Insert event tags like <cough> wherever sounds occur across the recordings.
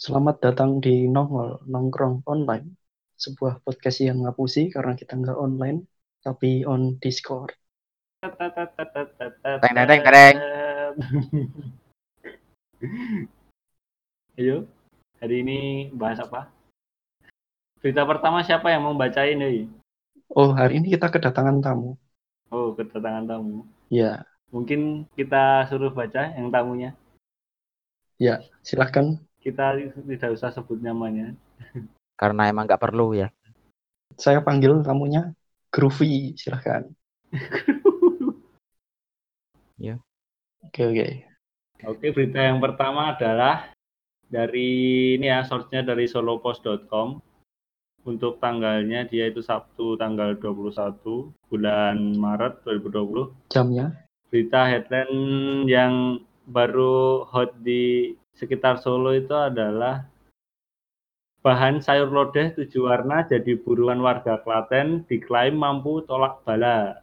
Selamat datang di Nongol Nongkrong Online, sebuah podcast yang ngapusi karena kita nggak online, tapi on Discord. Teng teng teng teng. <laughs> Ayo, hari ini bahas apa? Berita pertama siapa yang mau bacain nih? Oh, hari ini kita kedatangan tamu. Oh, kedatangan tamu. Ya, Mungkin kita suruh baca yang tamunya. ya, silahkan. Kita tidak usah sebut namanya. Karena emang nggak perlu ya. Saya panggil tamunya Groovy, silahkan. <laughs> Ya. Oke, oke. Oke, berita yang pertama adalah dari ini ya, source-nya dari solopost.com. Untuk tanggalnya dia itu Sabtu tanggal 21 bulan Maret 2020. Jamnya, Berita headline yang baru hot di sekitar Solo itu adalah bahan sayur lodeh tujuh warna jadi buruan warga Klaten diklaim mampu tolak bala.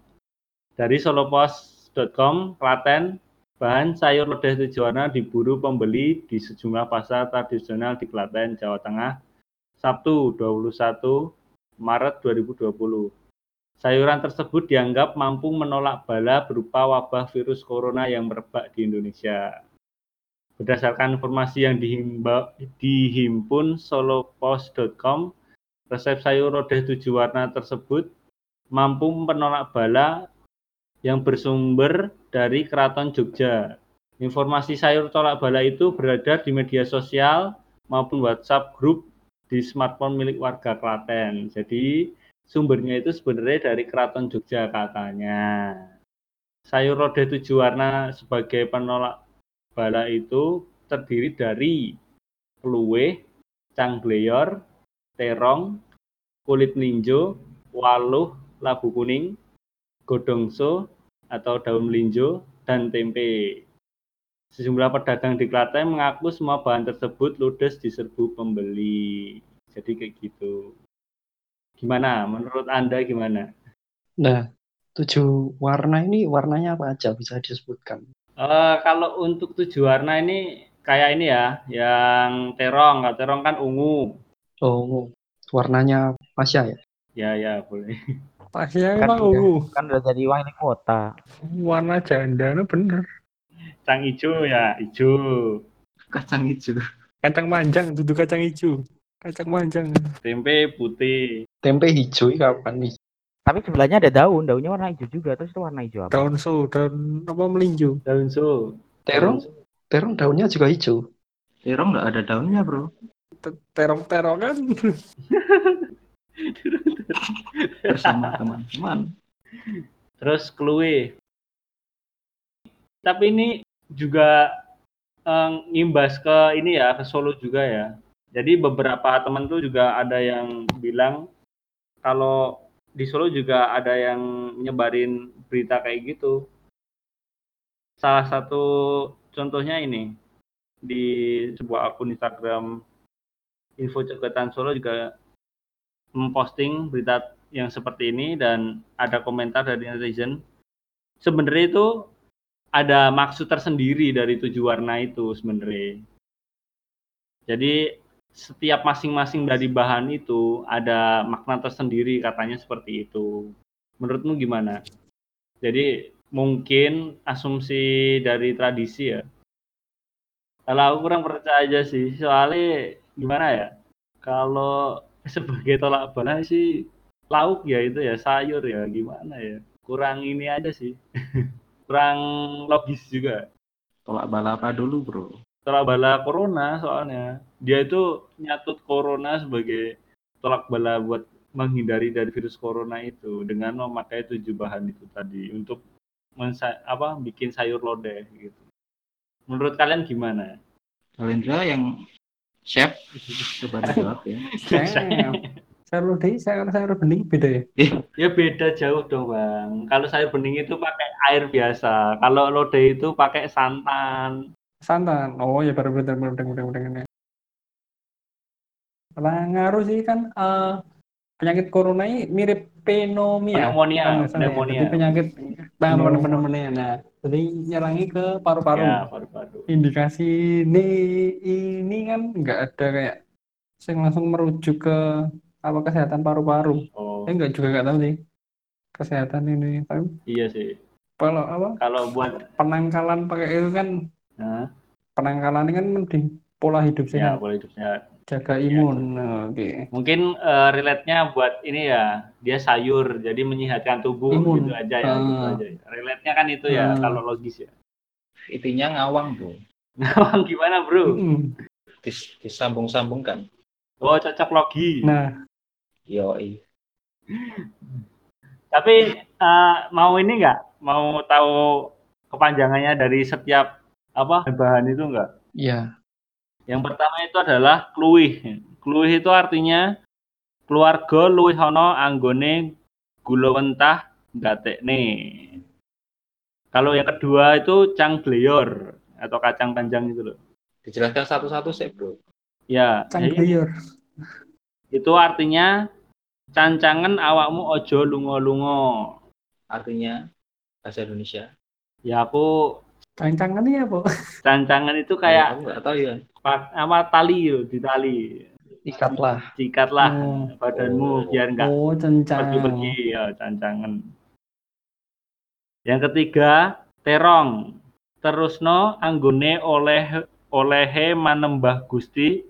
Dari solopost.com, Klaten, bahan sayur lodeh tujuh warna diburu pembeli di sejumlah pasar tradisional di Klaten, Jawa Tengah, Sabtu 21 Maret 2020. Sayuran tersebut dianggap mampu menolak bala berupa wabah virus corona yang merebak di Indonesia. Berdasarkan informasi yang dihimba, dihimpun solopost.com, resep sayur lodeh tujuh warna tersebut mampu menolak bala yang bersumber dari Keraton Jogja. Informasi sayur tolak bala itu beredar di media sosial maupun WhatsApp grup di smartphone milik warga Klaten. Jadi sumbernya itu sebenarnya dari Keraton Jogja katanya. Sayur lodeh tujuh warna sebagai penolak bala itu terdiri dari keluwe, canggleyor, terong, kulit melinjo, waluh, labu kuning, godongso atau daun melinjo, dan tempe. Sejumlah pedagang di Klaten mengaku semua bahan tersebut ludes di serbu pembeli. Jadi kayak gitu. Gimana? Menurut Anda gimana? nah, tujuh warna ini warnanya apa aja bisa disebutkan? Eh, kalau untuk tujuh warna ini kayak ini ya, yang terong. Kalau terong kan ungu. Oh, warnanya Pasya ya? Ya, ya, boleh. <laughs> Pasnya Kan emang ungu. kan udah jadi wali kota. Warna janda bener. Kacang hijau ya, hijau. kacang hijau Kacang panjang, duduk kacang hijau. Kacang panjang. Tempe putih. Tempe hijau kapan nih? Tapi sebelahnya ada daun, daunnya warna hijau juga. Terus itu warna hijau apa? Daun so, daun apa melinjo. Daun so. Terong, terong daunnya juga hijau. terong nggak ada daunnya bro Terong-terong kan. bersama <laughs> teman-teman Terus keluwe. Tapi ini juga eh, ngimbas ke ini ya, ke Solo juga ya. Jadi beberapa teman tuh juga ada yang bilang kalau di Solo juga ada yang nyebarin berita kayak gitu. Salah satu contohnya ini di sebuah akun Instagram Info Cegetan Solo juga memposting berita yang seperti ini dan ada komentar dari netizen. Sebenarnya itu ada maksud tersendiri dari tujuh warna itu sebenarnya. Jadi setiap masing-masing dari bahan itu ada makna tersendiri katanya seperti itu. Menurutmu gimana? Jadi mungkin asumsi dari tradisi ya. Kalau aku kurang percaya aja sih, soalnya gimana ya? Kalau <laughs> sebagai tolak bala sih lauk ya itu ya sayur ya gimana ya kurang ini aja sih <laughs> kurang logis juga tolak bala apa dulu bro tolak bala corona soalnya dia itu nyatut corona sebagai tolak bala buat menghindari dari virus corona itu dengan memakai tujuh bahan itu tadi untuk mensa- apa bikin sayur lodeh gitu menurut kalian gimana Kalendra yang chef coba dijawab ya <laughs> Sayur sayur lodeh, sayur sayur bening beda ya. Ya beda jauh dong bang. Kalau sayur bening itu pakai air biasa. Kalau lodeh itu pakai santan. Santan. Oh ya baru bener bener bener bener bener. Lah ngaruh sih kan eh penyakit corona ini mirip pneumonia. Pneumonia, ya. pneumonia. Jadi penyakit nah, Pneumonia. pneumonia. Nah, jadi nyerangi ke paru-paru. Ya, paru-paru. Indikasi ini ini kan nggak ada kayak saya langsung merujuk ke apa kesehatan paru-paru. Oh, Saya nggak juga nggak tahu sih kesehatan ini. Tapi iya sih. kalau apa Kalau buat penangkalan pakai itu kan nah, penangkalan ini kan mending pola hidup ya sehat, boleh hidup sehat. jaga imun. Nah, Oke. Mungkin eh, relate-nya buat ini ya, dia sayur, jadi menyehatkan tubuh Imun. gitu aja ya, gitu Ah. aja. Relate-nya kan itu ya, kalau logis ya. Intinya ngawang bro. Nah, gimana bro? Mm. Dis- disambung-sambungkan. Oh, cocok logi. Nah, Yoi. Tapi eh, mau ini nggak? Mau tahu kepanjangannya dari setiap apa bahan itu nggak? Iya. Yang pertama itu adalah kluwih. Kluwih itu artinya keluarga luwih ana anggone gula wentah gatekne. Kalau yang kedua itu cangglior atau kacang panjang itu loh. Dijelaskan satu-satu sih bro. Ya, jadi cangglior. itu artinya cancangan awakmu ojo lungo-lungo. Artinya bahasa Indonesia. Ya aku Cancangan ini apa? cancangan itu kayak tahu ya. pa- apa tali loh, di tali. Ikatlah. Sikatlah Oh. badanmu Oh. biar enggak Oh, cencang. pergi-pergi ya cancangan. Yang ketiga, terong. Terusno anggone oleh olehe manembah Gusti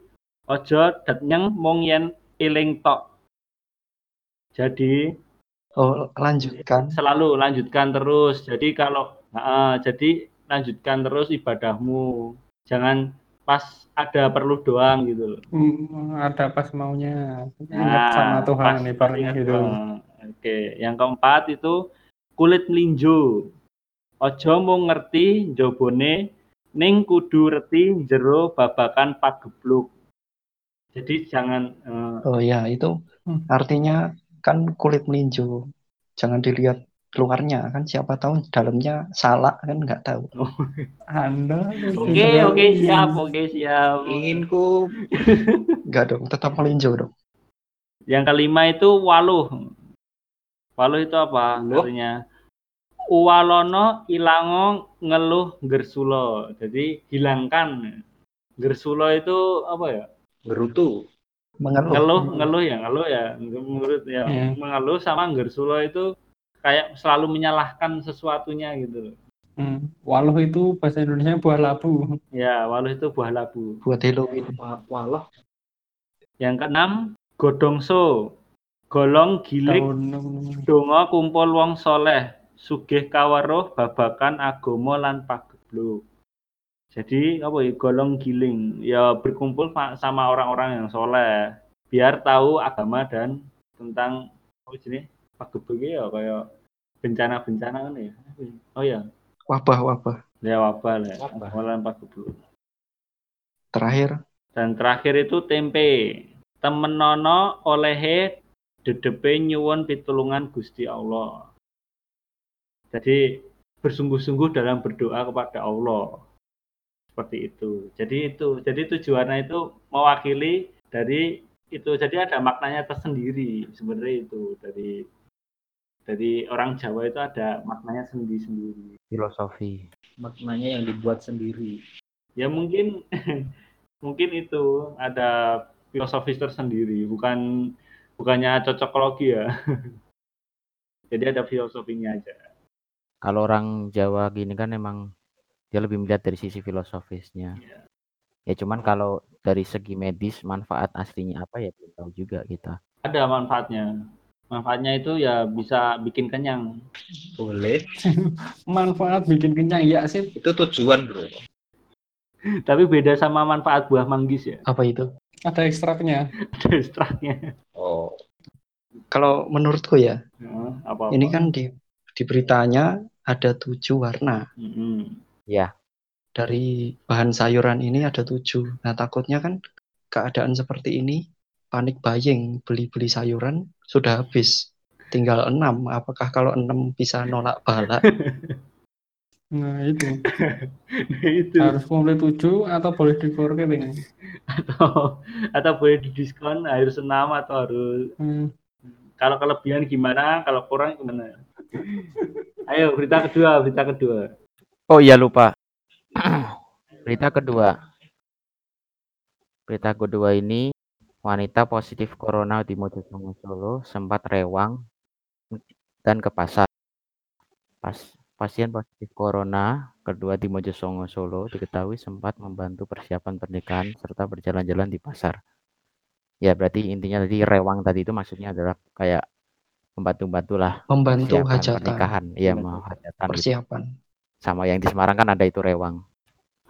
ojo datnyeng mung yen eling tok. Jadi Oh, lanjutkan. selalu lanjutkan terus. Jadi kalau ah, jadi lanjutkan terus ibadahmu. Jangan pas ada perlu doang gitu loh. Hmm, ada pas maunya. Ingat Nah, sama Tuhan pas- ibaratnya pas gitu. Oke, yang keempat itu kulit melinjo. Ojo mau ngerti jobone ning kudu reti jero babakan pagebluk. Jadi jangan eh, Oh ya, itu Hmm. artinya kan kulit melinjo. Jangan dilihat luarnya kan siapa tahu dalamnya salah kan nggak tahu. <laughs> Anda Oke, oke, siap, oke, siap. Inginku <laughs> Nggak dong, tetap melinjo dong. Yang kelima itu waluh. Waluh itu apa? Waluh? Artinya uwalono ilango ngeluh gersulo. Jadi hilangkan. Gersulo itu apa ya? gerutu. Mengeluh. Ngeluh, ngeluh ya, ngeluh ya. Menurut ya, Iya. mengeluh sama gersulo itu kayak selalu menyalahkan sesuatunya gitu loh. Hmm. Waluh itu bahasa Indonesia buah labu. Ya, waluh itu buah labu. Buat Halloween. Wa- Walah. Yang keenam, godongso. Golong gilik Donga kumpul wong soleh, sugih kaweruh babakan agama lan pagebluk. Jadi apa ya golong giling ya berkumpul sama orang-orang yang soleh biar tahu agama dan tentang apa jenis pagebluk ya kayak bencana-bencana kan ya. Oh ya, Wabah-wabah. ya wabah lah. ya. Wabah. Lan pagebluk. Terakhir, Dan terakhir itu tempe. Temenono olehe dedepe nyuwun pitulungan Gusti Allah. Jadi bersungguh-sungguh dalam berdoa kepada Allah. Seperti itu. Jadi itu. Jadi tujuannya itu mewakili dari itu. Jadi ada maknanya tersendiri sebenarnya itu dari dari orang Jawa itu ada maknanya sendiri-sendiri. Filosofi. Maknanya yang dibuat sendiri. ya mungkin <laughs> mungkin itu ada filosofis tersendiri bukan bukannya cocokologi ya <laughs> jadi ada filosofinya aja Kalau orang Jawa gini kan emang dia lebih melihat dari sisi filosofisnya. Iya. Ya cuman kalau dari segi medis manfaat aslinya apa ya belum tahu juga kita. ada manfaatnya manfaatnya itu ya bisa bikin kenyang Boleh. <laughs> manfaat bikin kenyang ya sih. Itu tujuan bro. tapi beda sama manfaat buah manggis ya apa itu? Ada ekstraknya. <laughs> ada ekstraknya Oh. Kalau menurutku ya, Ya, apa ini kan di di beritanya ada tujuh warna. Ya, Dari bahan sayuran ini ada tujuh. Nah, takutnya kan keadaan seperti ini, panik buying, beli-beli sayuran sudah habis. Tinggal enam. Apakah kalau enam bisa nolak bala? <laughs> Nah itu <laughs> itu harus komplit tujuh atau boleh dikorek ini. atau atau boleh didiskon harus enam atau harus Hmm. Kalau kelebihan gimana? Kalau kurang gimana? Ayo berita kedua, berita kedua. Oh iya lupa. <clears throat> Berita kedua. Berita kedua ini wanita positif corona di Mojosongo Solo sempat rewang dan ke pasar. Pas, pasien positif corona kedua di Mojosongo Solo diketahui sempat membantu persiapan pernikahan serta berjalan-jalan di pasar. Ya berarti intinya tadi rewang tadi itu maksudnya adalah kayak membantu-bantu lah Membantu hajatan, pernikahan. Iya mau hajatan gitu. persiapan. Sama yang di Semarang kan ada itu rewang.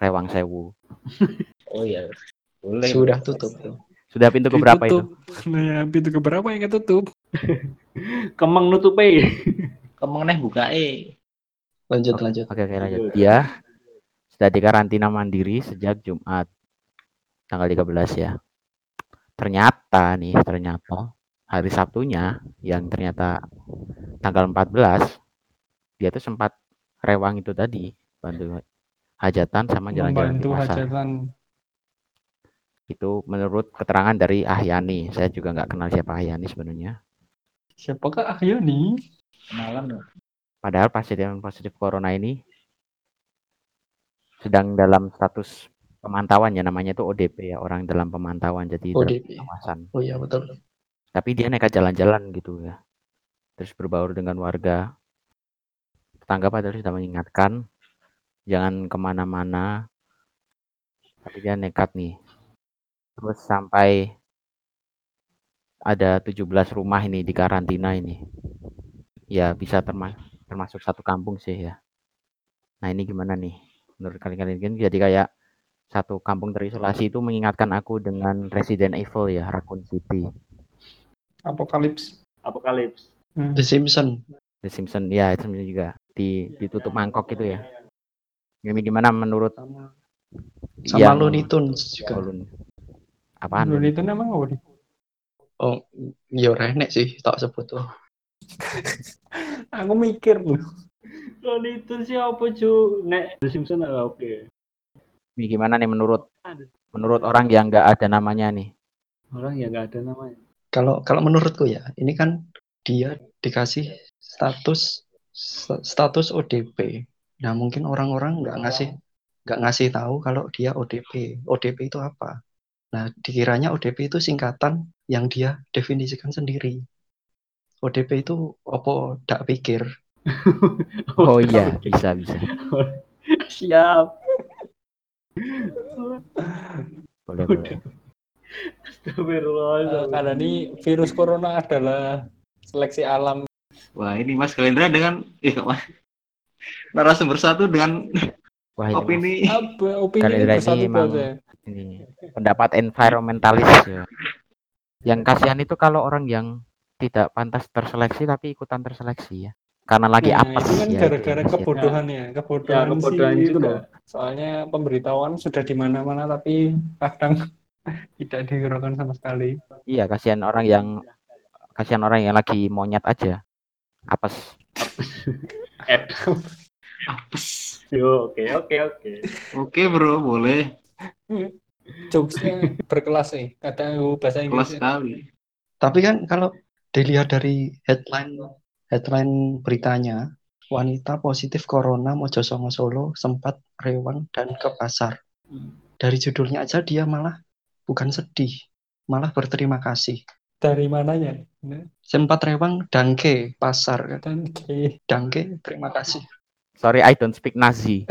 Rewang sewu. <laughs> Oh iya. Boleh. Sudah tutup tuh. Sudah pintu keberapa itu? Ditutup. Nah, ya, pintu keberapa yang ketutup? <laughs> Kemeng nutupe. Kemeng neh buka eh. Lanjut Oke. lanjut. Oke, oke lanjut. Dia sudah dikarantina mandiri sejak Jumat tanggal 13 ya. Ternyata nih, ternyata hari Sabtunya yang ternyata tanggal 14 dia tuh sempat rewang itu tadi bantu hajatan sama jalan-jalan di pasar. hajatan. Itu menurut keterangan dari Ahyani. Saya juga nggak kenal siapa Ahyani sebenarnya. Siapakah Ahyani? Kenalan loh. Padahal pasien positif corona ini sedang dalam status pemantauan ya namanya itu ODP ya orang dalam pemantauan jadi dalam ODP. pengawasan. Oh iya betul. Tapi dia nekat jalan-jalan gitu ya. Terus berbaur dengan warga. Tetangga padahal sudah mengingatkan jangan ke mana-mana. Tapi dia nekat nih. Terus sampai ada 17 rumah ini di karantina ini. Ya bisa terma- termasuk satu kampung sih ya. Nah ini gimana nih? Menurut kalian kan jadi kayak satu kampung terisolasi itu mengingatkan aku dengan Resident Evil ya, Raccoon City. Apokalips. Apokalips. Hmm. The Simpson. The Simpson ya itu juga di ditutup mangkok gitu ya. Ini gimana menurut Sama yang Looney Tunes juga. Apaan? Dulu itu namanya apa? nih? Oh, yo renek sih tak sebut tuh. <laughs> Aku mikir loh. Looney Tunes siapa cu? Nek The Simpsons oke. Ini gimana nih menurut menurut orang yang nggak ada namanya nih? Orang yang nggak ada namanya. Kalau kalau menurutku ya, ini kan dia dikasih status status ODP. Nah, mungkin orang-orang nggak ngasih nggak ngasih tahu kalau dia ODP. ODP itu apa? Nah, dikiranya ODP itu singkatan yang dia definisikan sendiri. ODP itu opo dak pikir. <laughs> Oh iya, bisa bisa. <laughs> Siap. Boleh boleh. Astagfirullah. Karena ini virus corona adalah seleksi alam. Wah ini Mas Kalendra dengan eh Mas narasumber satu dengan Wah ini, opini Apa opini Kalian ini ini bersatu emang- aja. ini pendapat environmentalis ya. Yang kasihan itu kalau orang yang tidak pantas terseleksi tapi ikutan terseleksi ya. Karena lagi Nah, apes itu kan ya. gara-gara itu kasihan. kebodohan ya, kebodohan, Ya, kebodohan si itu juga. loh. Soalnya pemberitahuan sudah di mana-mana tapi kadang <laughs> tidak dihiraukan sama sekali. Iya, kasihan orang yang kasihan orang yang lagi monyet aja. Apes. <laughs> Apes. Yo, oke oke oke. Oke bro boleh Jokesnya berkelas nih, kadang aku bahasa kelas Inggris. sekali. Tapi kan kalau dilihat dari headline headline beritanya, wanita positif corona Mojosongo Solo sempat rewang dan ke pasar. Dari judulnya aja dia malah bukan sedih, malah berterima kasih. Dari mananya? Sempat rewang dangke pasar, Dan oke. dangke terima kasih. Sorry, I don't speak Nazi.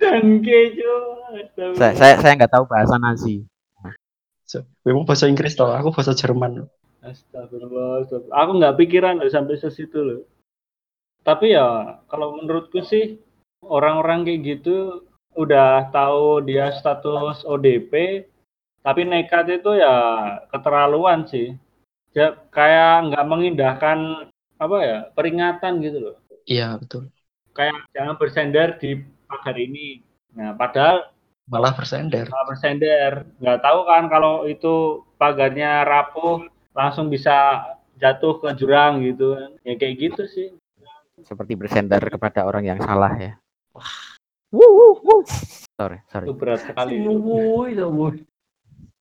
Dan kejo. saya saya saya nggak tahu bahasa Nazi. So, memang bahasa Inggris toh, aku bahasa Jerman. Astagfirullah, astagfirullah. Aku nggak pikiran loh sampai ke situ loh. Tapi ya kalau menurutku sih orang-orang kayak gitu udah tahu dia status ODP, tapi nekat itu ya keterlaluan sih. Ya, kayak nggak mengindahkan apa ya peringatan gitu loh. Iya betul. Kayak jangan bersender di pagar ini. Nah padahal Malah bersender. nggak bersender, nggak tahu kan kalau itu pagarnya rapuh langsung bisa jatuh ke jurang gitu kan. Ya kayak gitu sih. Seperti bersender kepada orang yang salah ya. Sorry, sorry. Itu berat sekali. Wuih.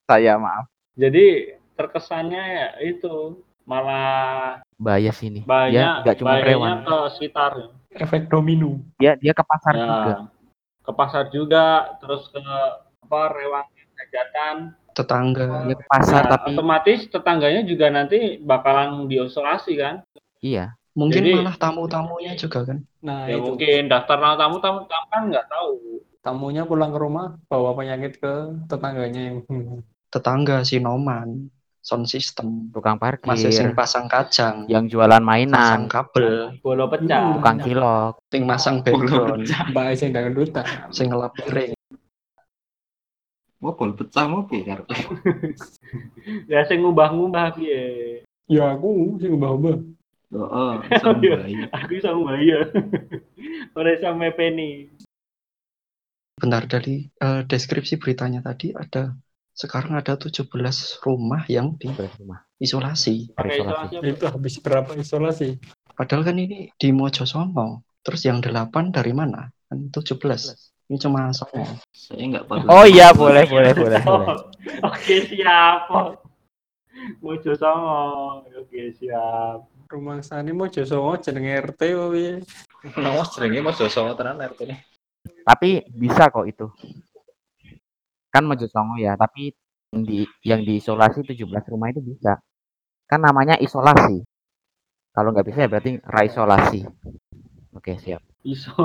Saya maaf. Jadi terkesannya ya itu malah Bias ini. Dia banyak nggak cuma bahayanya rewang. ke sekitar efek domino Dia dia ke pasar ya juga. ke pasar juga terus ke apa rewang hajatan Tetangga. Dia ke pasar Nah, tapi otomatis tetangganya juga nanti bakalan diisolasi kan iya. Mungkin Jadi- malah tamu-tamunya juga kan. nah ya itu mungkin daftar nama tamu tamu tamu kan nggak tahu tamunya pulang ke rumah bawa penyakit ke tetangganya yang. Tetangga sinoman, sound system, Tukang masih sing parkir, pasang kacang, yang jualan pasang mainan, kabel, bola pecah. Tukang cilok. sing masang background, pecah. mbak yang dangdutan sing ngelap piring. Mau bol pecah mau piye karepe? <laughs> ya sing ngubah-ngubah piye? Ya aku sih ubah-ubah Heeh, <laughs> sampai. aku bisa ngubah <laughs> ora iso mepeni. Benar dari eh, deskripsi beritanya tadi ada sekarang ada 17 rumah yang diisolasi. isolasi apa? itu habis berapa isolasi Padahal kan ini di Mojosongo. Terus yang 8 dari mana? Kan 17. Ini cuma Songo. Saya enggak perlu. Oh iya boleh boleh boleh boleh. Oh, oke siap Mojo Songo oke siap rumah sana mau josongo jenenge RT wae Nama jenenge Mas Joso tenan RT ini. Tapi bisa kok itu. Kan Mojosongo ya, tapi yang di yang diisolasi 17 rumah itu bisa. Kan namanya isolasi. Kalau nggak bisa ya berarti raisolasi. Oke, siap. iso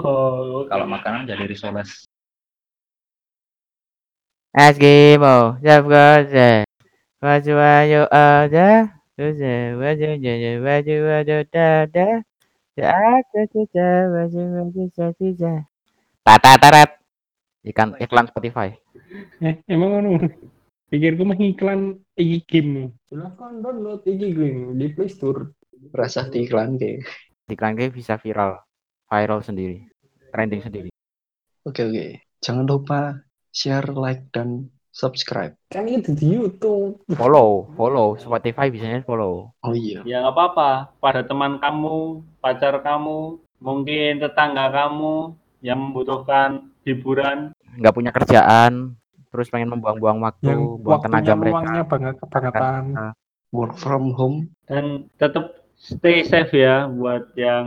Kalau makanan jadi risoles. Eskimo, siap kerja. Baju aja. Terus baju baju baju baju dada. Ada baju. Tata tarat. Ikan iklan Spotify. Eh emang anu pikirku mah iklan iki game silahkan download iki game di Play Store Rasa di iklan ke. Iklan gue bisa viral, viral sendiri, trending sendiri. Oke oke. Jangan lupa share, like, dan subscribe. kan itu di YouTube Follow, follow Spotify bisanya follow. Oh iya. ya nggak apa-apa pada teman kamu pacar kamu mungkin tetangga kamu yang membutuhkan hiburan Nggak punya kerjaan, terus pengen membuang-buang waktu, yang buang tenaga mereka. banget kebangetan Work from home. dan tetap stay safe ya buat yang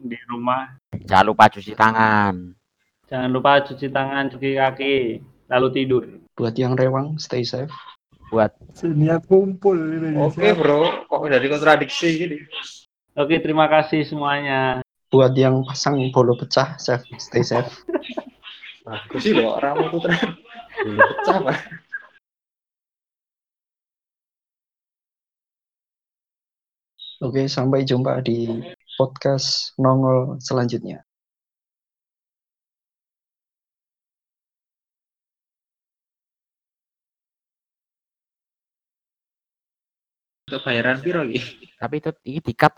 di rumah Jangan lupa cuci tangan. jangan lupa cuci tangan cuci kaki lalu tidur Buat yang rewang, stay safe. Buat niat kumpul ini Oke, Bro. Kok dari kontradiksi gini? oke terima kasih semuanya Buat yang pasang bolo pecah, safe, stay safe. Bagus sih loh, orang itu <laughs> pecah, Pak. Oke, sampai jumpa di podcast nongol selanjutnya. Itu bayaran piro iki? tapi itu ini dikat